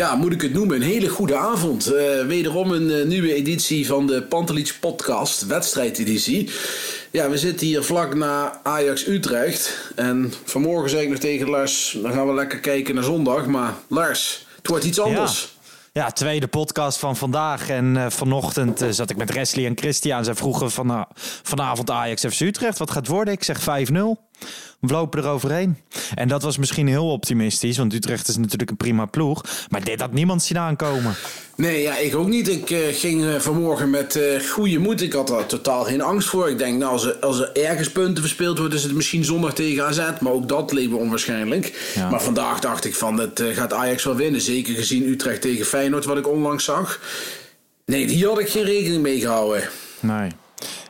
Ja, moet ik het noemen? Een hele goede avond. Eh, wederom een eh, nieuwe editie van de Pantelich Podcast, wedstrijdeditie. Ja, we zitten hier vlak na Ajax Utrecht. En vanmorgen zei ik nog tegen Lars, dan gaan we lekker kijken naar zondag. Maar Lars, het wordt iets anders. Ja, tweede podcast van vandaag. En eh, vanochtend zat ik met Wesley en Christian. Zij vroegen van, uh, vanavond Ajax FC Utrecht. Wat gaat het worden? Ik zeg 5-0. We lopen er overheen. En dat was misschien heel optimistisch. Want Utrecht is natuurlijk een prima ploeg. Maar dit had niemand zien aankomen. Nee, ja, ik ook niet. Ik uh, ging uh, vanmorgen met uh, goede moed. Ik had daar totaal geen angst voor. Ik denk, nou, als er, als er ergens punten verspeeld wordt, is het misschien zondag tegen AZ. Maar ook dat leek me onwaarschijnlijk. Ja. Maar vandaag dacht ik van, het gaat Ajax wel winnen. Zeker gezien Utrecht tegen Feyenoord, wat ik onlangs zag. Nee, hier had ik geen rekening mee gehouden. Nee.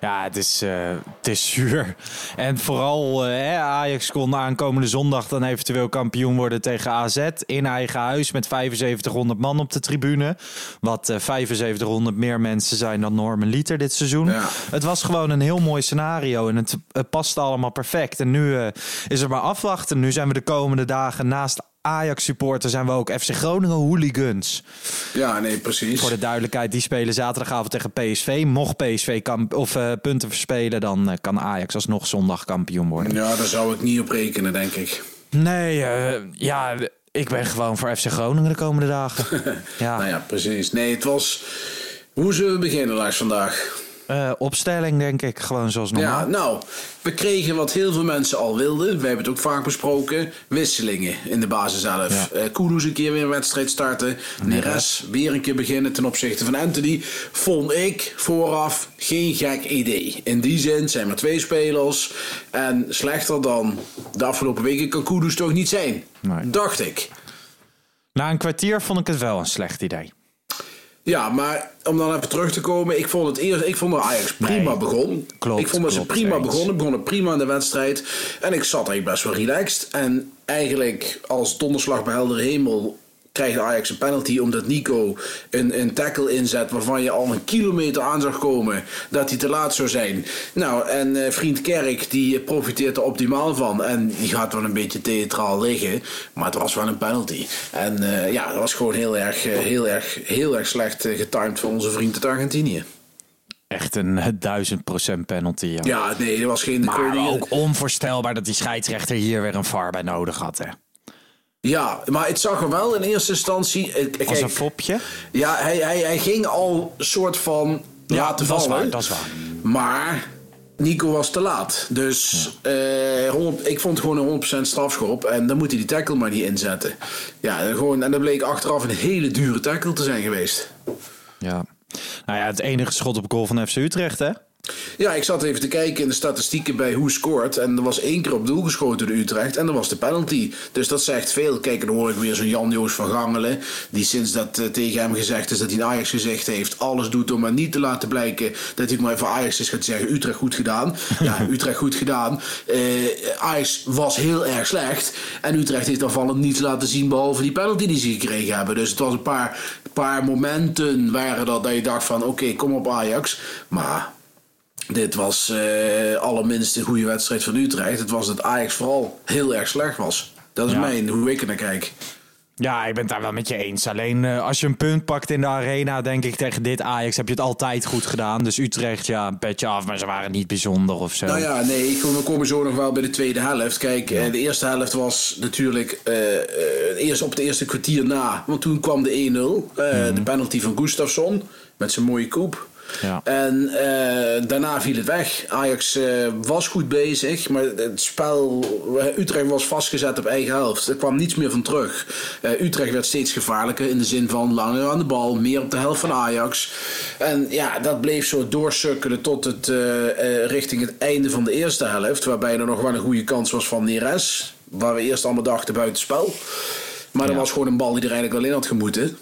Ja, het is, uh, het is zuur. En vooral uh, Ajax kon aankomende zondag dan eventueel kampioen worden tegen AZ in eigen huis met 7500 man op de tribune. Wat uh, 7500 meer mensen zijn dan Norman Liter dit seizoen. Ja. Het was gewoon een heel mooi scenario en het, het paste allemaal perfect. En nu eh, is er maar afwachten. Nu zijn we de komende dagen naast Ajax-supporter zijn we ook FC Groningen hooligans. Ja, nee, precies. Voor de duidelijkheid, die spelen zaterdagavond tegen PSV. Mocht PSV kan, of, uh, punten verspelen, dan uh, kan Ajax alsnog zondag kampioen worden. Ja, daar zou ik niet op rekenen, denk ik. Nee, uh, ja, ik ben gewoon voor FC Groningen de komende dagen. ja. Nou ja, precies. Nee, het was... Hoe zullen we beginnen, Lars, vandaag? Uh, opstelling, denk ik. Gewoon zoals normaal. Ja, nou, we kregen wat heel veel mensen al wilden. We hebben het ook vaak besproken. Wisselingen in de basis zelf. Ja. Uh, Kudus een keer weer een wedstrijd starten. Neres weer een keer beginnen ten opzichte van Anthony. Vond ik vooraf geen gek idee. In die zin zijn maar twee spelers. En slechter dan de afgelopen weken kan Kudus toch niet zijn. Nee. Dacht ik. Na een kwartier vond ik het wel een slecht idee. Ja, maar om dan even terug te komen. Ik vond het eerst, ik vond dat Ajax prima nee, begon. Klopt, ik vond dat ze prima eens. begonnen. Begonnen prima in de wedstrijd. En ik zat eigenlijk best wel relaxed. En eigenlijk als donderslag bij heldere hemel krijgt Ajax een penalty omdat Nico een, een tackle inzet waarvan je al een kilometer aan zag komen dat hij te laat zou zijn. Nou, en uh, vriend Kerk die profiteert er optimaal van en die gaat wel een beetje theatraal liggen, maar het was wel een penalty. En uh, ja, dat was gewoon heel erg, uh, heel erg, heel erg slecht getimed voor onze vriend uit Argentinië. Echt een duizend procent penalty. Ja. ja, nee, er was geen... Maar ook onvoorstelbaar dat die scheidsrechter hier weer een VAR bij nodig had, hè. Ja, maar het zag er wel in eerste instantie... Kijk, Als een fopje? Ja, hij, hij, hij ging al soort van ja, laten dat vallen. Is waar, dat is waar. Maar Nico was te laat. Dus ja. uh, 100, ik vond gewoon een 100% strafschop. En dan moet hij die tackle maar niet inzetten. Ja, gewoon, en dat bleek achteraf een hele dure tackle te zijn geweest. Ja. Nou ja, het enige schot op goal van FC Utrecht, hè? Ja, ik zat even te kijken in de statistieken bij hoe scoort. En er was één keer op doel geschoten door Utrecht. En dat was de penalty. Dus dat zegt veel. Kijk, dan hoor ik weer zo'n Jan-Joos van Gangelen. Die sinds dat uh, tegen hem gezegd is dat hij een Ajax gezegd heeft. Alles doet om maar niet te laten blijken dat hij maar even Ajax is gaat zeggen. Utrecht goed gedaan. Ja, Utrecht goed gedaan. Uh, Ajax was heel erg slecht. En Utrecht heeft aanvallend niets laten zien behalve die penalty die ze gekregen hebben. Dus het was een paar, paar momenten waren dat, dat je dacht van oké, okay, kom op Ajax. Maar dit was uh, allerminst een goede wedstrijd van Utrecht. Het was dat Ajax vooral heel erg slecht was. Dat is mijn, hoe ik er naar kijk. Ja, ik ben het daar wel met je eens. Alleen uh, als je een punt pakt in de arena, denk ik tegen dit Ajax heb je het altijd goed gedaan. Dus Utrecht, ja, een petje af, maar ze waren niet bijzonder of zo. Nou ja, nee, ik, we komen zo nog wel bij de tweede helft. Kijk, ja. de eerste helft was natuurlijk uh, eerst op het eerste kwartier na. Want toen kwam de 1-0. Mm. De penalty van Gustafsson met zijn mooie koep. Ja. En uh, daarna viel het weg. Ajax uh, was goed bezig, maar het spel. Utrecht was vastgezet op eigen helft. Er kwam niets meer van terug. Utrecht werd steeds gevaarlijker in de zin van langer aan de bal, meer op de helft van Ajax. En ja, dat bleef zo doorsukkelen tot het richting het einde van de eerste helft, waarbij er nog wel een goede kans was van Neres. Waar we eerst allemaal dachten buitenspel. Maar ja. er was gewoon een bal die er eigenlijk wel in had gemoeten.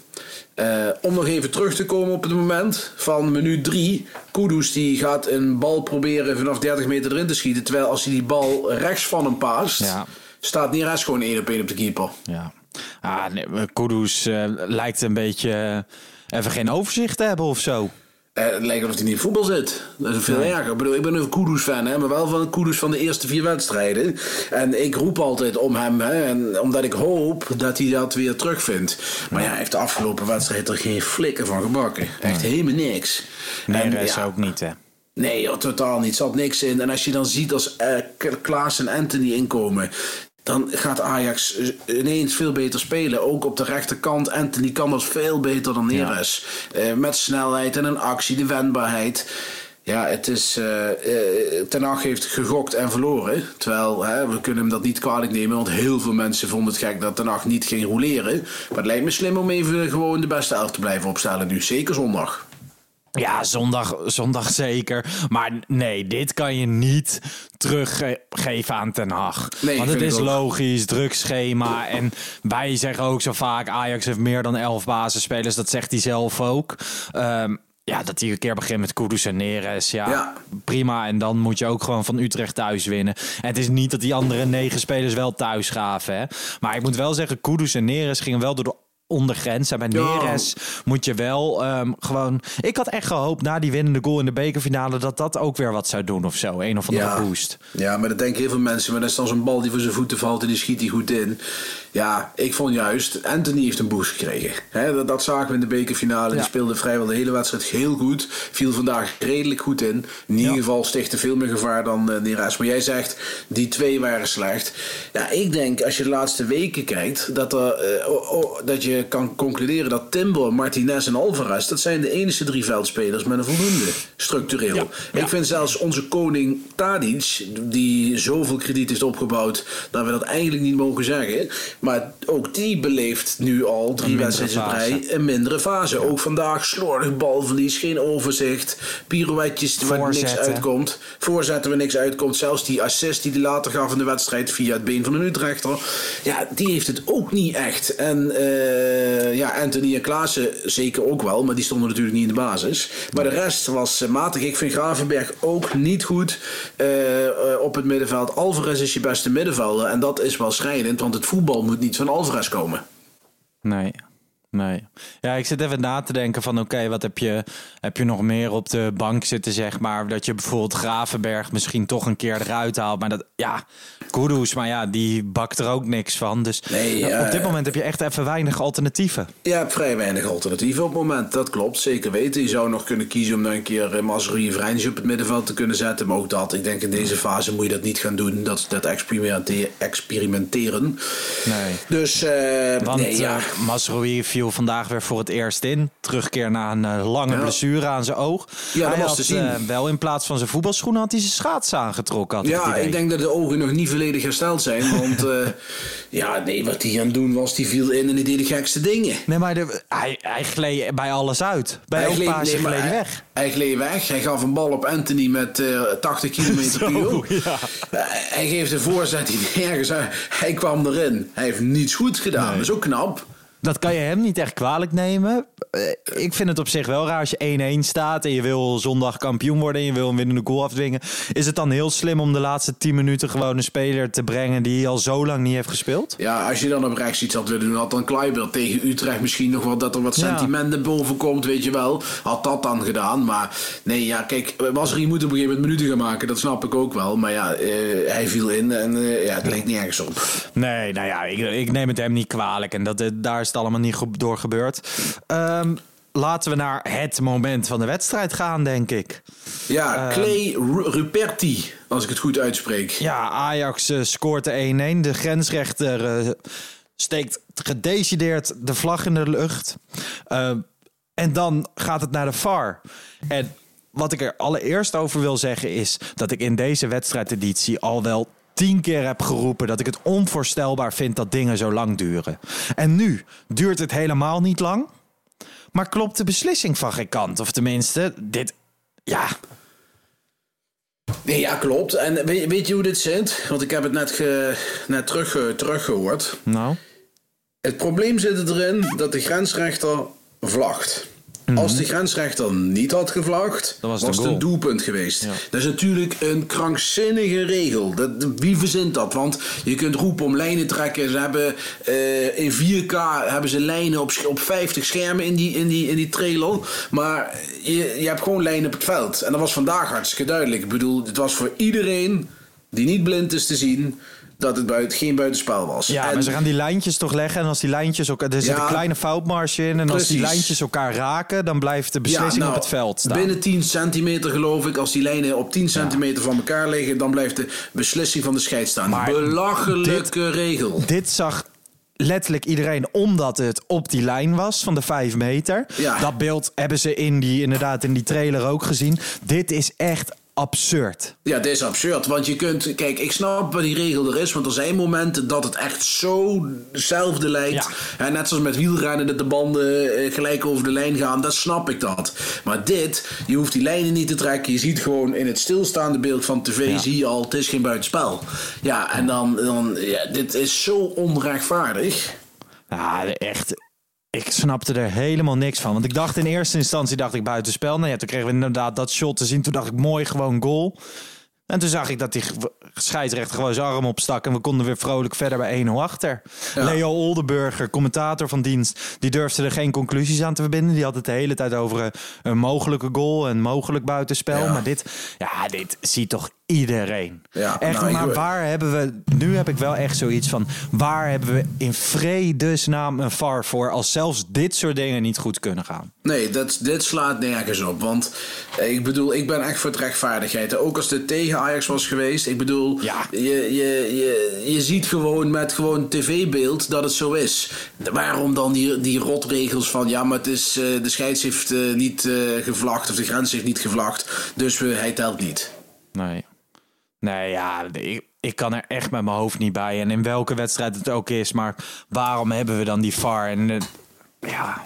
Uh, om nog even terug te komen op het moment van minuut 3. Kudus die gaat een bal proberen vanaf 30 meter erin te schieten. Terwijl als hij die bal rechts van hem paast, ja. staat Neres gewoon 1 op 1 op de keeper. Ja, ah, nee, Kudus uh, lijkt een beetje uh, even geen overzicht te hebben of zo. Uh, het lijkt alsof hij niet in voetbal zit. Dat is veel nee. erger. Ik bedoel, ik ben een Kudus-fan, hè, maar wel van Kudus van de eerste vier wedstrijden. En ik roep altijd om hem, hè, en omdat ik hoop dat hij dat weer terugvindt. Maar ja, hij heeft de afgelopen wedstrijd er geen flikker van gebakken. Echt helemaal niks. Nee, en, is ja, ook niet, hè. Nee, joh, totaal niet. Er zat niks in. En als je dan ziet als uh, Klaas en Anthony inkomen dan gaat Ajax ineens veel beter spelen. Ook op de rechterkant. Anthony kan dat veel beter dan Neres. Ja. Uh, met snelheid en een actie, de wendbaarheid. Ja, het is. Uh, uh, Ten Hag heeft gegokt en verloren. Terwijl hè, we kunnen hem dat niet kwalijk nemen. Want heel veel mensen vonden het gek dat Ten Hag niet ging roleren. Maar het lijkt me slim om even gewoon de beste elf te blijven opstellen nu. Zeker zondag. Ja, zondag, zondag zeker. Maar nee, dit kan je niet teruggeven aan Ten Hag. Nee, Want het is logisch, druk schema. En wij zeggen ook zo vaak... Ajax heeft meer dan elf basisspelers. Dat zegt hij zelf ook. Um, ja, dat hij een keer begint met Kudus en Neres. Ja, ja, prima. En dan moet je ook gewoon van Utrecht thuis winnen. En het is niet dat die andere negen spelers wel thuis gaven. Hè? Maar ik moet wel zeggen, Kudus en Neres gingen wel door de ondergrens. En bij Neres moet je wel um, gewoon... Ik had echt gehoopt na die winnende goal in de bekerfinale... dat dat ook weer wat zou doen of zo. Een of andere ja. boost. Ja, maar dat denken heel veel mensen. Maar dat is dan zo'n bal die voor zijn voeten valt... en die schiet hij goed in. Ja, ik vond juist... Anthony heeft een boost gekregen. He, dat, dat zagen we in de bekerfinale. Ja. Die speelde vrijwel de hele wedstrijd heel goed. Viel vandaag redelijk goed in. In ieder ja. geval stichtte veel meer gevaar dan uh, Neres. Maar jij zegt, die twee waren slecht. Ja, ik denk als je de laatste weken kijkt... dat, er, uh, oh, oh, dat je kan concluderen dat Timber, Martinez en Alvarez... dat zijn de enige drie veldspelers met een voldoende structureel. Ja. Ja. Ik vind zelfs onze koning Tadic... die zoveel krediet heeft opgebouwd... dat we dat eigenlijk niet mogen zeggen... maar ook die beleeft nu al drie wedstrijden bij een mindere fase. Ja. Ook vandaag slordig balverlies, geen overzicht... pirouetjes waar niks uitkomt... voorzetten waar niks uitkomt... zelfs die assist die hij later gaf in de wedstrijd... via het been van een Utrechter... ja, die heeft het ook niet echt. En... Uh, uh, ja, Anthony en Klaassen zeker ook wel, maar die stonden natuurlijk niet in de basis. Maar de rest was uh, matig. Ik vind Gravenberg ook niet goed uh, op het middenveld. Alvarez is je beste middenvelder en dat is wel schrijnend, want het voetbal moet niet van Alvarez komen. Nee, Nee. Ja, ik zit even na te denken van oké, okay, wat heb je, heb je nog meer op de bank zitten, zeg maar. Dat je bijvoorbeeld Gravenberg misschien toch een keer eruit haalt. Maar dat, ja, Kudus, maar ja, die bakt er ook niks van. Dus nee, uh, op dit moment heb je echt even weinig alternatieven. Ja, vrij weinig alternatieven op het moment. Dat klopt, zeker weten. Je zou nog kunnen kiezen om dan een keer uh, Mazraoui Vrijns op het middenveld te kunnen zetten. Maar ook dat, ik denk in deze fase moet je dat niet gaan doen. Dat, dat experimente experimenteren. Nee. Dus, uh, Want nee, ja. Mazraoui viel vandaag weer voor het eerst in. Terugkeer na een uh, lange ja. blessure aan zijn oog. Ja, hij was had te zien. Uh, wel in plaats van zijn voetbalschoenen had hij zijn schaats aangetrokken. Had ja, ik, ik, denk dat de ogen nog niet volledig hersteld zijn. Want uh, ja, nee, wat hij aan het doen was, die viel in en die deed de gekste dingen. Nee, maar de, hij, hij gleed bij alles uit. Bij elk gleed, paasje weg. Hij gleed weg. Hij gaf een bal op Anthony met eh 80 km per uur. ja. Eh, hij geeft een voorzet die nergens uit. Hij kwam erin. Hij heeft niets goed gedaan. Nee. Dat is ook knap. Dat kan je hem niet echt kwalijk nemen. Eh, Ik vind het op zich wel raar als je 1-1 staat en je wil zondag kampioen worden en je wil een winnende goal afdwingen. Is het dan heel slim om de laatste 10 minuten gewoon een speler te brengen die al zo lang niet heeft gespeeld? Ja, als je dan op rechts iets had willen doen, had dan Kluivert tegen Utrecht misschien nog wel dat er wat Ja. sentiment naar boven komt, weet je wel. Had dat dan gedaan. Maar nee, ja, kijk, was er iemand op een gegeven moment minuten gaan maken, dat snap ik ook wel. Maar ja, eh, hij viel in en eh, ja, het leek niet ergens op. Nee, nou ja, ik, ik neem het hem niet kwalijk. En dat, daar het allemaal niet ge- door gebeurd. Ehm, laten we naar het moment van de wedstrijd gaan, denk ik. Ja, Clay Ru- Ruperti, als ik het goed uitspreek. Ja, Ajax eh, scoort de 1-1. De grensrechter eh, steekt gedecideerd de vlag in de lucht. Eh, en dan gaat het naar de VAR. En wat ik er allereerst over wil zeggen is dat ik in deze wedstrijdeditie al wel tien keer heb geroepen dat ik het onvoorstelbaar vind dat dingen zo lang duren. En nu duurt het helemaal niet lang. Maar klopt de beslissing van geen kant? Of tenminste, dit. Ja, Nee, ja, klopt. En weet, weet je hoe dit zit? Want ik heb het net, ge, net terug, teruggehoord. nou. Het probleem zit erin dat de grensrechter vlagt. Als de grensrechter niet had gevlaagd, Dan was was, het een doelpunt geweest. Dat is natuurlijk een krankzinnige regel. Dat, wie verzint dat? Want je kunt roepen om lijnen trekken. Ze hebben eh, in 4K hebben ze lijnen op, op 50 schermen in die, in die, in die trailer. Maar je, je hebt gewoon lijnen op het veld. En dat was vandaag hartstikke duidelijk. Ik bedoel, het was voor iedereen die niet blind is te zien dat het buiten, geen buitenspel was. Ja, En- maar ze gaan die lijntjes toch leggen. En als die lijntjes elkaar. Er zit Ja. een kleine foutmarge in. En als die lijntjes elkaar raken, dan blijft de beslissing Ja, nou, op het veld staan. Binnen 10 centimeter geloof ik. Als die lijnen op 10 centimeter van elkaar liggen, dan blijft de beslissing van de scheid staan. Maar Belachelijke regel. Dit zag letterlijk iedereen omdat het op die lijn was van de 5 meter. Ja. Dat beeld hebben ze in die, inderdaad in die trailer ook gezien. Dit is echt absurd. Ja, dit is absurd. Want je kunt. Kijk, ik snap wat die regel er is. Want er zijn momenten dat het echt zo hetzelfde lijkt. En net zoals met wielrennen dat de banden eh, gelijk over de lijn gaan. Dat snap ik dat. Maar dit, je hoeft die lijnen niet te trekken. Je ziet gewoon in het stilstaande beeld van tv. Zie je al, het is geen buitenspel. Ja, en dan. dan ja, dit is zo onrechtvaardig. Ja, echt. Ik snapte er helemaal niks van. Want ik dacht in eerste instantie dacht ik buitenspel. Nou ja, toen kregen we inderdaad dat shot te zien. Toen dacht ik mooi, gewoon goal. En toen zag ik dat die scheidsrechter gewoon zijn arm opstak. En we konden weer vrolijk verder bij 1-0 achter. Ja. Leo Oldenburger, commentator van dienst. Die durfde er geen conclusies aan te verbinden. Die had het de hele tijd over een, een mogelijke goal. En mogelijk buitenspel. Ja. Maar dit, ja, dit ziet toch iedereen. Ja, echt, nou, maar waar hebben we... Nu heb ik wel echt zoiets van... Waar hebben we in vredesnaam een VAR voor... als zelfs dit soort dingen niet goed kunnen gaan? Nee, dat, dit slaat nergens op. Want eh, ik bedoel, ik ben echt voor het rechtvaardigheid. Ook als dit tegen Ajax was geweest. Ik bedoel, Ja. je, je, je, je ziet gewoon met gewoon tv-beeld dat het zo is. Waarom dan die, die rotregels van... ja, maar het is, eh, de scheids heeft eh, niet eh, gevlacht... of de grens heeft niet gevlacht, dus we, hij telt niet. Nee. Nee, ja, ik, ik kan er echt met mijn hoofd niet bij. En in welke wedstrijd het ook is. Maar waarom hebben we dan die VAR? En ja,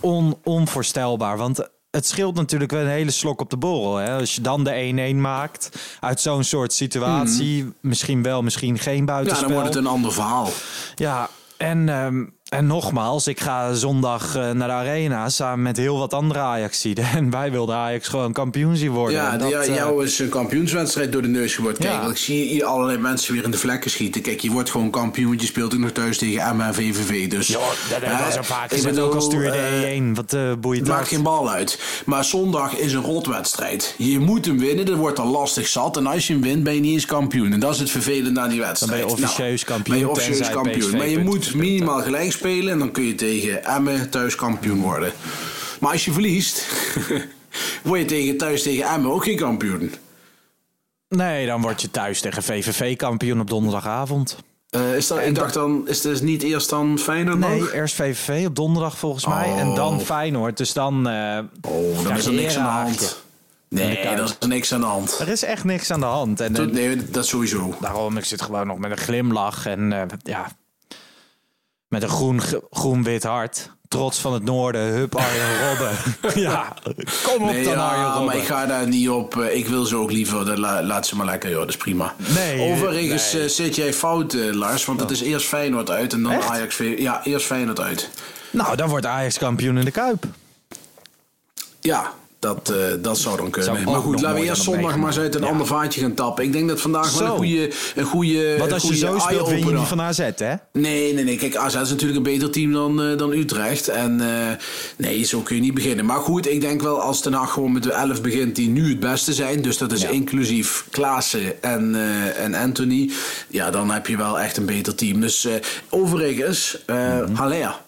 on, onvoorstelbaar. Want het scheelt natuurlijk wel een hele slok op de borrel. Hè? Als je dan de 1-1 maakt uit zo'n soort situatie. Misschien wel, misschien geen Ja, buitenspel. dan wordt het een ander verhaal. Ja, en, ehm, en nogmaals, ik ga zondag eh, naar de arena samen met heel wat andere Ajaxiden. En wij wilden Ajax gewoon kampioen zien worden. Ja, dat, eh, jou is een kampioenswedstrijd door de neus geworden. Kijk, Ja. ik zie hier allerlei mensen weer in de vlekken schieten. Kijk, je wordt gewoon kampioen, je speelt ook nog thuis tegen Emma en VVV. Dus, Ja, dat hebben we eh, zo vaak ik gezegd. Ook al bedoel, stuur je eh, de 1 wat uh, boeit Het maakt geen bal uit. Maar zondag is een rotwedstrijd. Je moet hem winnen, dat wordt al lastig zat. En als je hem wint, ben je niet eens kampioen. En dat is het vervelende aan die wedstrijd. Dan ben je officieus Nou, kampioen, Ben je officieus kampioen. PSV Maar je moet minimaal gelijk spelen. En dan kun je tegen Emmen thuis kampioen worden. Maar als je verliest, word je tegen, thuis tegen Emmen ook geen kampioen. Nee, dan word je thuis tegen VVV kampioen op donderdagavond. Eh, is dat, ik dacht dan, is het niet eerst dan Feyenoord nog? Nee, eerst VVV op donderdag volgens mij. En dan Feyenoord. Dus dan... eh, Oh, dan is er niks aan de hand. Nee, er is niks aan de hand. Er is echt niks aan de hand. En, eh, Nee, dat sowieso. Daarom, ik zit gewoon nog met een glimlach en ja, met een groen, groen-wit hart. trots van het noorden. Hup, Arjen Robben. ja, kom op Nee, dan ja, Arjen Robben. maar ik ga daar niet op. eh, Ik wil ze ook liever. dat la- laat ze maar lekker, joh. Dat is prima. Nee, Overigens nee. eh, zit jij fout, eh, Lars. Want het is eerst Feyenoord uit en dan Echt? Ajax. Ja, eerst Feyenoord uit. Nou, dan wordt Ajax kampioen in de Kuip. Ja, dat, eh, dat zou dan kunnen. Zou maar goed, laten we eerst zondag maar eens uit een Ja. ander vaatje gaan tappen. Ik denk dat vandaag wel een goede, een goede. Want als je goede zo speelt, win je niet van AZ, hè? Nee, nee, nee. Kijk, AZ is natuurlijk een beter team dan, eh, dan Utrecht. En eh, nee, zo kun je niet beginnen. Maar goed, ik denk wel als Den Haag gewoon met de 11 begint die nu het beste zijn. Dus dat is inclusief Klaassen en, en Anthony. Ja, dan heb je wel echt een beter team. Dus overigens, Mhm. Haller.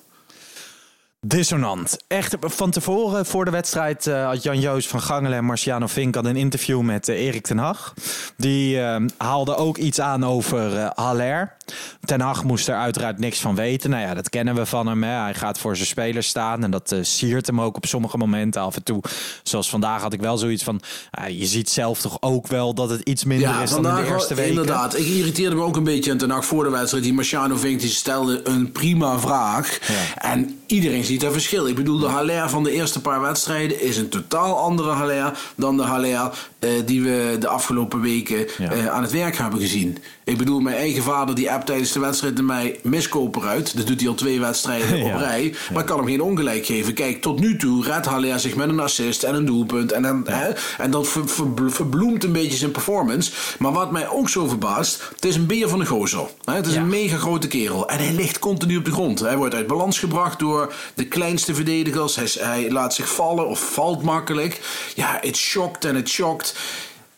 Dissonant. Echt, van tevoren, voor de wedstrijd, eh, had Jan-Joos van Gangelen en Marciano Vink had een interview met eh, Erik ten Hag. Die eh, haalde ook iets aan over eh Haller. Ten Hag moest er uiteraard niks van weten. Nou ja, dat kennen we van hem. Hè. Hij gaat voor zijn spelers staan en dat eh, siert hem ook op sommige momenten af en toe. Zoals vandaag had ik wel zoiets van, je ziet zelf toch ook wel dat het iets minder Ja, is dan in de eerste weken. inderdaad. Ik irriteerde me ook een beetje aan ten Hag voor de wedstrijd. Die Marciano Vink die stelde een prima vraag. En iedereen ziet een verschil. Ik bedoel, de Haller van de eerste paar wedstrijden is een totaal andere Haller dan de Haller eh, die we de afgelopen weken Ja. eh, aan het werk hebben gezien. Ik bedoel, mijn eigen vader die tijdens de wedstrijd naar mij miskoper uit. Dat doet hij al twee wedstrijden op Ja. rij. Maar ik kan hem geen ongelijk geven. Kijk, tot nu toe redt Haller zich met een assist en een doelpunt. En, dan, hè, en dat ver- ver- verbloemt een beetje zijn performance. Maar wat mij ook zo verbaast, het is een beer van de gozer. Hè, Het is een mega grote kerel. En hij ligt continu op de grond. Hij wordt uit balans gebracht door de kleinste verdedigers. Hij, hij laat zich vallen of valt makkelijk. Ja, het shocked en het shocked.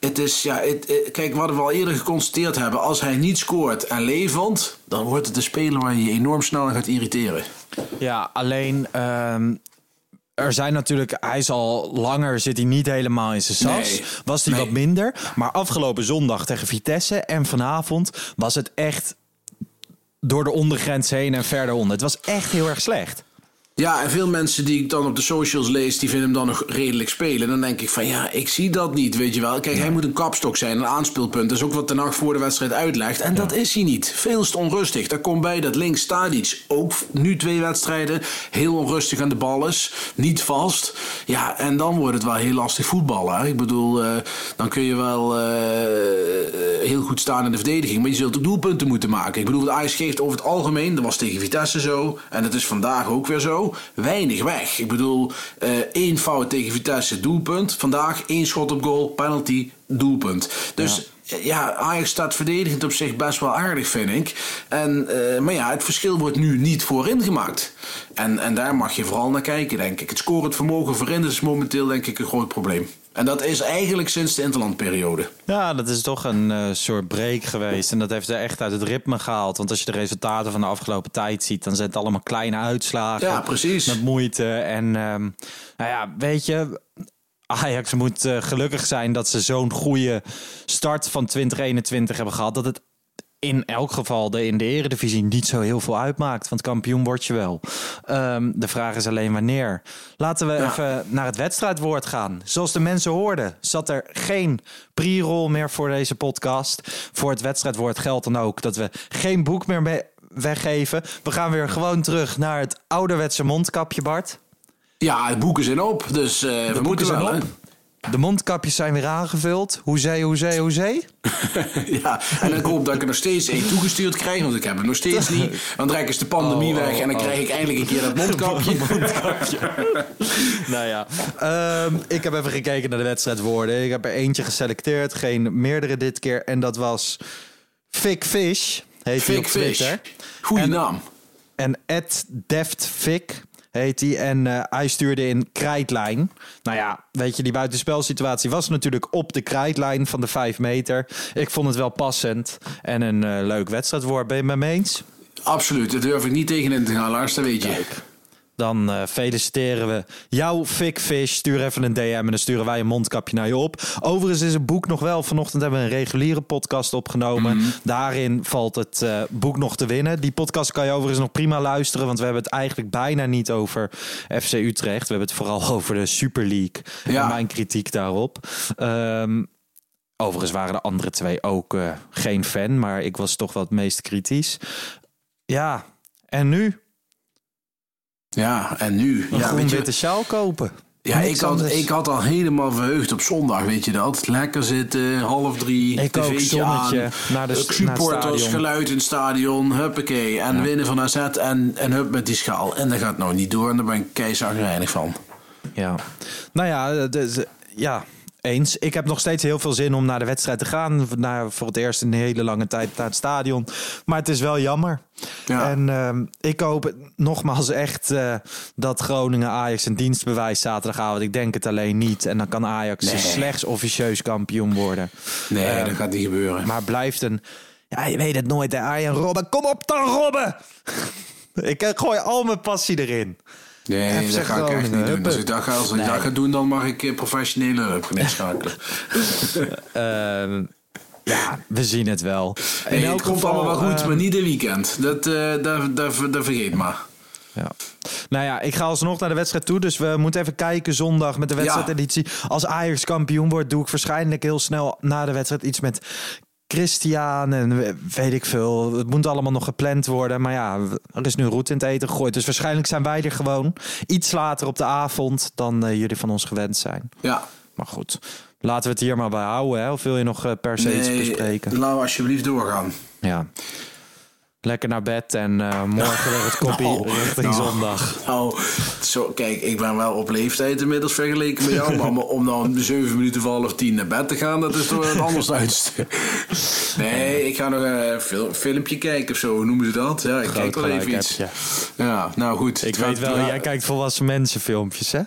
Het is, ja, het, eh, kijk, wat we al eerder geconstateerd hebben. Als hij niet scoort en levert, dan wordt het een speler waar je je enorm snel aan gaat irriteren. Ja, alleen ehm, er zijn natuurlijk, hij is al langer, zit hij niet helemaal in zijn sas. Nee. Was hij Nee. wat minder. Maar afgelopen zondag tegen Vitesse en vanavond was het echt door de ondergrens heen en verder onder. Het was echt heel erg slecht. Ja, en veel mensen die ik dan op de socials lees, die vinden hem dan nog redelijk spelen. Dan denk ik van ja, ik zie dat niet, weet je wel. Kijk, hij moet een kapstok zijn, een aanspeelpunt. Dat is ook wat Ten Hag voor de wedstrijd uitlegt. En dat is hij niet. Veel te onrustig. Daar komt bij dat links Stadic ook nu twee wedstrijden heel onrustig aan de bal is. Niet vast. Ja, en dan wordt het wel heel lastig voetballen. hè. Ik bedoel, eh, dan kun je wel eh, heel goed staan in de verdediging. Maar je zult ook doelpunten moeten maken. Ik bedoel, de Ajax geeft over het algemeen, dat was tegen Vitesse zo. En dat is vandaag ook weer zo. Weinig weg. Ik bedoel, eh, één fout tegen Vitesse, doelpunt. Vandaag één schot op goal, penalty, doelpunt. Dus eh, ja, Ajax staat verdedigend op zich best wel aardig, vind ik. En, eh, maar ja, het verschil wordt nu niet voorin gemaakt. En, en daar mag je vooral naar kijken, denk ik. Het scorend vermogen voorin is momenteel, denk ik, een groot probleem. En dat is eigenlijk sinds de interlandperiode. Ja, dat is toch een eh, soort break geweest. En dat heeft er echt uit het ritme gehaald. Want als je de resultaten van de afgelopen tijd ziet, dan zijn het allemaal kleine uitslagen. Ja, precies. Met moeite. En ehm, nou ja, weet je, Ajax moet eh, gelukkig zijn dat ze zo'n goede start van 2021 hebben gehad. Dat het in elk geval de, in de eredivisie niet zo heel veel uitmaakt. Want kampioen word je wel. Ehm, de vraag is alleen wanneer. Laten we even naar het wedstrijdwoord gaan. Zoals de mensen hoorden, zat er geen pre-roll meer voor deze podcast. Voor het wedstrijdwoord geldt dan ook dat we geen boek meer mee weggeven. We gaan weer gewoon terug naar het ouderwetse mondkapje, Bart. Ja, het boeken zijn op, dus eh, we boeken moeten zijn wel. hè? op. De mondkapjes zijn weer aangevuld. Hoezee, hoezee, hoezee. ja, en ik hoop dat ik er nog steeds één toegestuurd krijg, want ik heb het nog steeds niet. Dan trek is de pandemie Oh, weg oh, en dan oh. krijg ik eindelijk een keer dat mondkapje. nou ja, Ehm, ik heb even gekeken naar de wedstrijdwoorden. Ik heb er eentje geselecteerd, geen meerdere dit keer. En dat was Fik Fish, heet hij op Fish. Twitter. Goeie En- naam. En Ed Deftfik heet hij. En eh, hij stuurde in krijtlijn. Nou ja, weet je, die buitenspelsituatie was natuurlijk op de krijtlijn van de 5 meter. Ik vond het wel passend. En een eh, leuk wedstrijdwoord. Ben je het met me eens? Absoluut, daar durf ik niet tegenin te gaan, Lars, dat weet je. Dan eh, feliciteren we jouw Fikfish. Stuur even een DM en dan sturen wij een mondkapje naar je op. Overigens is het boek nog wel. Vanochtend hebben we een reguliere podcast opgenomen. Daarin valt het eh, boek nog te winnen. Die podcast kan je overigens nog prima luisteren. Want we hebben het eigenlijk bijna niet over FC Utrecht. We hebben het vooral over de Super League. Ja. En mijn kritiek daarop. Ehm, overigens waren de andere twee ook eh, geen fan. Maar ik was toch wel het meest kritisch. Ja, en nu? Ja, en nu? Een ja, weet je, witte sjaal kopen. ja, Niks ik had, anders. ik had al helemaal verheugd op zondag, weet je dat? Lekker zitten, half drie, Ik tv'tje aan, naar de- naar supporters, geluid in het stadion, huppakee. En winnen van AZ en, en hup met die schaal. En dat gaat nou niet door en daar ben ik keizagrijnig van. Ja. Nou ja, dus, ja, eens. Ik heb nog steeds heel veel zin om naar de wedstrijd te gaan. Naar, voor het eerst in een hele lange tijd naar het stadion. Maar het is wel jammer. Ja. En ehm, ik hoop nogmaals echt eh, dat Groningen Ajax een dienst bewijst zaterdagavond. Ik denk het alleen niet. En dan kan Ajax Nee. slechts officieus kampioen worden. Nee, Ehm, dat gaat niet gebeuren. Maar blijft een... Ja, je weet het nooit, hè, Arjen Robben. Kom op dan, Robben! ik eh, gooi al mijn passie erin. Nee, dat ga ik echt niet doen. huppen. Als ik dat ga, als ik Nee. dat ga doen, dan mag ik eh, professionele hulp gaan inschakelen. Ehm, ja, we zien het wel. In Nee, elk het komt geval, allemaal wel goed, ehm, maar niet dit weekend. Dat, eh dat, dat, dat vergeet maar. Ja. Nou ja, ik ga alsnog naar de wedstrijd toe. Dus we moeten even kijken zondag met de wedstrijdeditie. Als Ajax kampioen wordt, doe ik waarschijnlijk heel snel na de wedstrijd iets met Christian en we- weet ik veel. Het moet allemaal nog gepland worden. Maar ja, er is nu roet in het eten gegooid. Dus waarschijnlijk zijn wij er gewoon iets later op de avond dan eh, jullie van ons gewend zijn. Ja. Maar goed, laten we het hier maar bij houden. Hè? Of wil je nog eh, per se iets bespreken? laten we alsjeblieft doorgaan. Ja. Lekker naar bed en eh, morgen weer het koppie Nou, richting nou, zondag. Nou, zo, kijk, ik ben wel op leeftijd inmiddels vergeleken met jou. maar om- dan zeven minuten voor half tien naar bed te gaan, dat is toch het anders uiterste. Nee, ik ga nog een fil- filmpje kijken of zo, hoe noemen ze dat? Ja, ik Groot kijk wel even iets. Ja, nou goed. Ik weet wel, jij kijkt volwassen mensenfilmpjes, hè?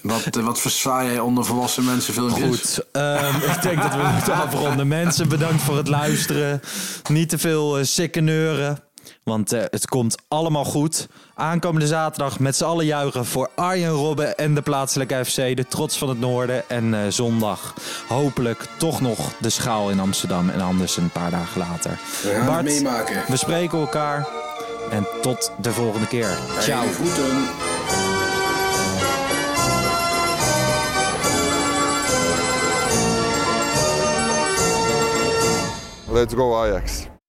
Wat, eh, wat versta jij onder volwassen mensen filmpjes? Goed, ehm, ik denk dat we moeten afronden. Mensen, bedankt voor het luisteren. Niet te veel uh, sikke neuren, want eh, het komt allemaal goed. Aankomende zaterdag met z'n allen juichen voor Arjen Robben en de plaatselijke FC, de trots van het noorden. En eh, zondag hopelijk toch nog de schaal in Amsterdam en anders een paar dagen later. We gaan het meemaken. we spreken elkaar en tot de volgende keer. Ciao. Hey, Let's go Ajax.